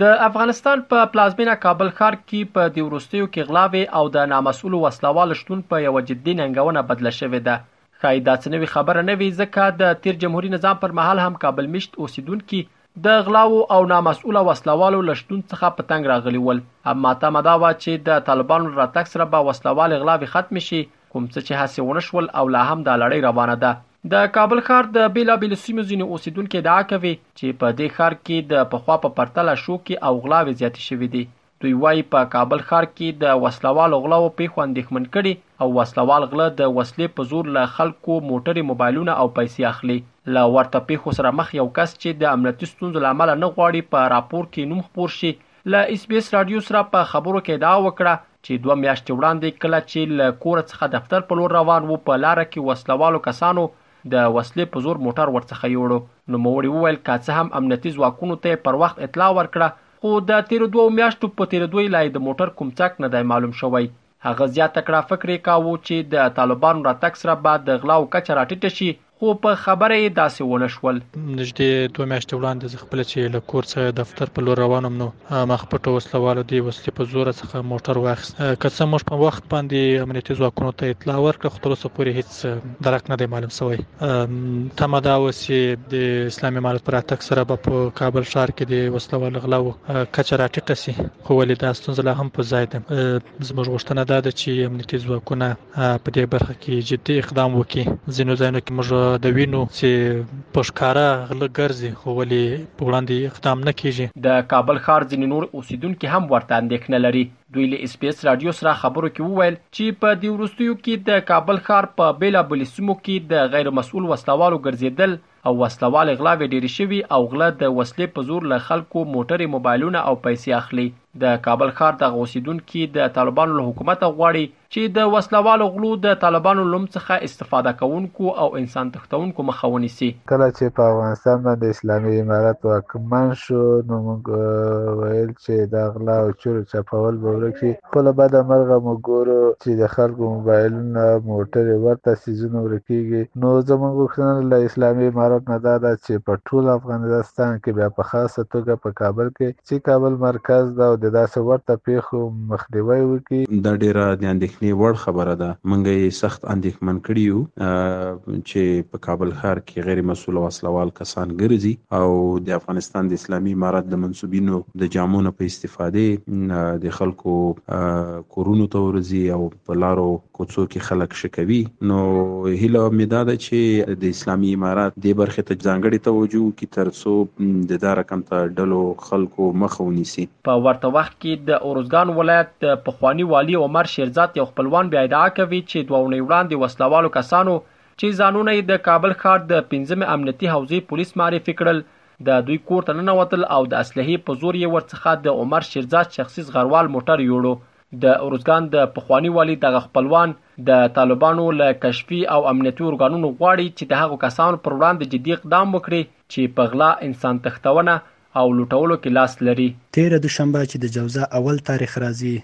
د افغانستان په پلازمېنه کابل ښار کې په دې وروستیو کې غلاوې او د نامسؤلو وسله والو شتون په یوه جدي ننګونه بدله شوې ده. ښایي دا څه نوې خبره نه وي، ځکه د تېر جمهوري نظام پر مهال هم کابل میشت اوسېدونکي د غلاوو او نامسؤله وسله والو له شتون څخه په تنګ راغلي ول. اما تمه دا وه چې د طالبانو له راتګ سره به وسله والې غلاوې ختمې شي کوم څه چې هسې ونه شول او لا هم دا لړۍ روانه ده. د کابل ښار د بېلابېلو سیمو ځینې اوسېدونکي ادعا کوي چې په دې ښار کې د پخوا په پرتله شوکې او غلاوې زیاتې شوې دي. دوی وايي په کابل ښار کې د وسله والو غلاوو پېښو اندېښمن کړي او وسله وال غله د وسلې په زور له خلکو موټرې، موبایلونه او پیسې اخلي. له ورته پېښو سره مخ یو کس چې د امنیتي ستونزو له امله نه غواړي په راپور کې نوم خپور شي، له اس بي اس راډيو سره په خبرو کې ادعا وکړه چې دوه میاشتې وړاندې کله چې له کوره څخه دفتر په لور روان وو په لاره کې وسله والو کسانو د وسلې په زور موټر ورڅخه یوړو. نوموړي وویل که څه هم امنیتي ځواکونو ته یې پر وخت اطلاع ورکړه خو د تېرو دوو میاشتو په تېرېدو یې لا یې د موټر کوم څک نه دی معلوم شوی. هغه زیاته کړه، فکر یې کاوه چې د طالبانو راتګ سره به د غلاو کچه راټیټه شي، خو په خبره یې داسې ونه شول. نژدې دوه میاشتې وړاندې زه خپله چې له کور څخه دفتر په لور روان وم، نو ما خپټو وسله والو دې وسلې په زوره څخه موټر واخیست. که څه موږ په وخت باندې امنیتي ځواکونو ته اطلاع ورکړه، خو تر اوسه پورې هیڅ درک نه دی معلوم شوی. تمه دا وه چې د اسلامي امارت په راتګ سره به په کابل ښار کې د وسله والو غلاو کچه راټیټه شي. خو ولې دا ستونزه لا هم په ځای ده زموږ غوښتنه دا ده چې امنیتي ځواکونه په دې برخه کې جدي اقدام وکړي ځینو ځایونو کې موږ د وینو چې په ښکاره غله ګرځي خو ولې په وړاندې اقدام نه کیږي د کابل ښار ځینې نور اوسیدونکي هم ورته اندېښنه لري دوی له اس بي اس راډیو سره خبرو کې وویل چې په دې وروستیو کې د کابل ښار په بېلابېلو سیمو کې د غیر مسؤل وسلوالو ګرځېدل او وسله والې غلاوې ډېرې شوي او غله د وسلې په زور له خلکو موټرې، موبایلونه او پیسې اخلي. د کابل ښار دغه اوسېدونکي د طالبانو له حکومته غواړي چې د وسله والو غلو، د طالبانو لوم څخه استفاده کوونکو او انسان تښتوونکو مخه ونیسي. کله چې په افغانستان باندې اسلامي امارت واکمن شو نو موږ ویل چې دا غلا او چور چپول به ورک شي خو له بده مرغه موږ ګورو چې د خلکو موبایلونه، موټرې ورته څیزونه ورکیږي نو زموږ غوښتنه له اسلامي امارت نه دا ده چې په ټول افغانستان کې بیا په خاصه توګه په کابل کې چې کابل مرکز ده او د داسې ورته پیښو مخنیوی وکړي. دا ډیره د اندیښنې وړ خبره ده، موږ یې سخت اندیښمن کړي یو چې په کابل ښار کې غیر مسول او وسله وال کسان ګرځي او د افغانستان د اسلامي امارت د منسوبینو د جامو نه په استفادې د خلکو کورونو ته ورځي او په لارو کوڅو کې خلک شکوي نو هیله مې دا ده چې د اسلامي امارات دې برخې ته ځانګړې توجه وکړي ترڅو د دا رقم ته ډلو خلکو مخه ونیسي. په ورته وخت کې د اروزګان ولایت د پخواني والي عمر شیرزاد یو خپلوان بیا ادعا کوي چې دوه اونۍ وړاندې وسله والو کسانو چې ځانونه یې د کابل ښار د پنځمې امنیتي حوزې پولیس معرفي کړل د دوی کور ته ننوتل او د اسلحې په زور یې ورڅخه د عمر شیرزاد شخصي زغروال موټر یوړو. د ارزګان د پخواني والي دغه خپلوان د طالبانو له کشفي او امنیتي ارګانونو غواړي چې د هغو کسانو پر وړاندې جدي اقدام وکړي چې په غلا، انسان تښتونه او لوټولو کې لاس لري. تېره دوشنبه چې د جوزا اول تاریخ راځي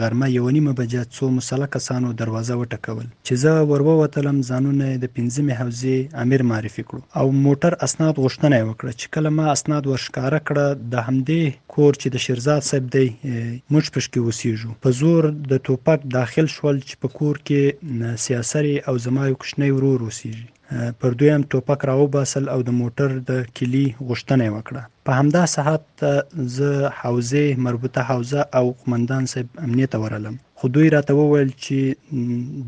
غرمه یوه نیمه بجه څو مسلح کسانو دروازه وټکول چې زه ور ووتلم ځانونه یې د پنځمې حوزې امیر معرفي کړو او موټر اسناد غوښتنه یې وکړه چې کله ما اسناد ور ښکاره کړه د همدې کور چې د شیرزاد صاحب دی موږ پشکې اوسیږو په زور د توپک داخل شول چې په کور کې سیاسرې او زما یو کوچنی ورور اوسیږي. پر دوی هم ټوپک راوباسل او د موټر د کلي غوښتنه یې وکړه. په همدا ساعت زه حوزې، مربوطه حوزه او قومندان صاحب امنیه ته ورغلم، خو دوی راته وویل چې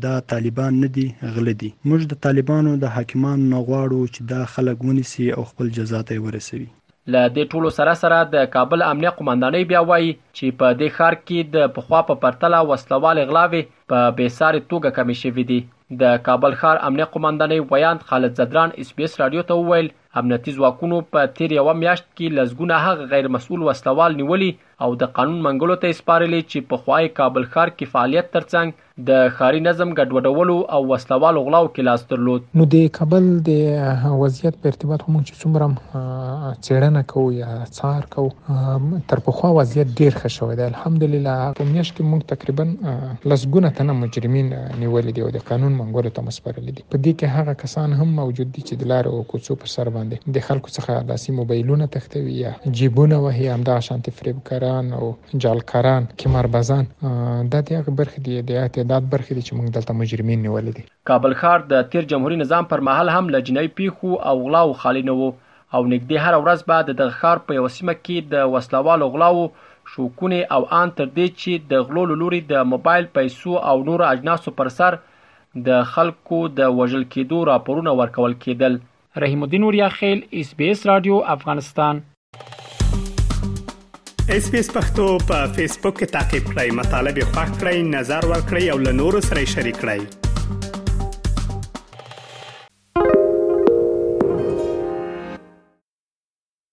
دا طالبان نه دي، غله دي. موږ د طالبانو د حاکمانو نه غواړو چې دا خلک ونیسي او خپل جزا ته یې ورسوي. له دې ټولو سره سره د کابل امنیه قومندانۍ بیا وايي چې په دې ښار کې د پخوا په پرتله وسله والې غلاوې په بې سارې توګه کمې شوې دي. د کابل ښار امنیه قوماندانۍ ویاند خالد ځدران اس بي اس راډیو ته وویل، امنیتي ځواکونو په تېر یوه میاشت کې لسګونه هغه غیر مسؤل وسله وال نیولي او د قانون منګولو ته یې سپارلي چې پخوا یې کابل ښار کې فعالیت ترڅنګ د ښاري نظم ګډوډولو او وسله والو غلاو کې لاس درلود. نو د کابل د وضعیت په ارتباط خو موږ څومره هم څېړنه کوو یا څار کوو تر پخوا وضعیت ډیر ښه شوی دی الحمدلله په میاشت کې موږ تقریبا لسګونه تنه مجرمین نیولي دي او د قانون منګولو ته مسپرلي دي په دې کې هغه کسان هم موجود دي چې د لارې او کوڅو پر سر باندې د خلکو څخه لاسي موبایلونه تښتوي یا جیبونه وهي همدا شانتي فریبکاران او جالکاران کمربازان دا د هغه برخې دي د اعتداد برخې دي چې موږ دلته مجرمین نیولي دي کابل ښار د تېر جمهوري نظام پر مهال هم له جنايي پېښو او غلاوو خالي نه و او نېږدې هره ورځ به د دغه ښار په یوه سیمه کې د وسله والو غلاوو شوکونې او آن تر دې چې د غلو له لوري د موبایل، پیسو او نورو اجناسو پر سر د خلکو د وژل کېدو راپورونه ورکول کېدل. رحیم الدین اوریا خیل، ایس بي ایس راډیو، افغانستان. اس پی اس پختو په فیسبوک کې تا کې پلی مطلب یو فاک کړئ نظر ور کړئ او له نورو سره شریک کړئ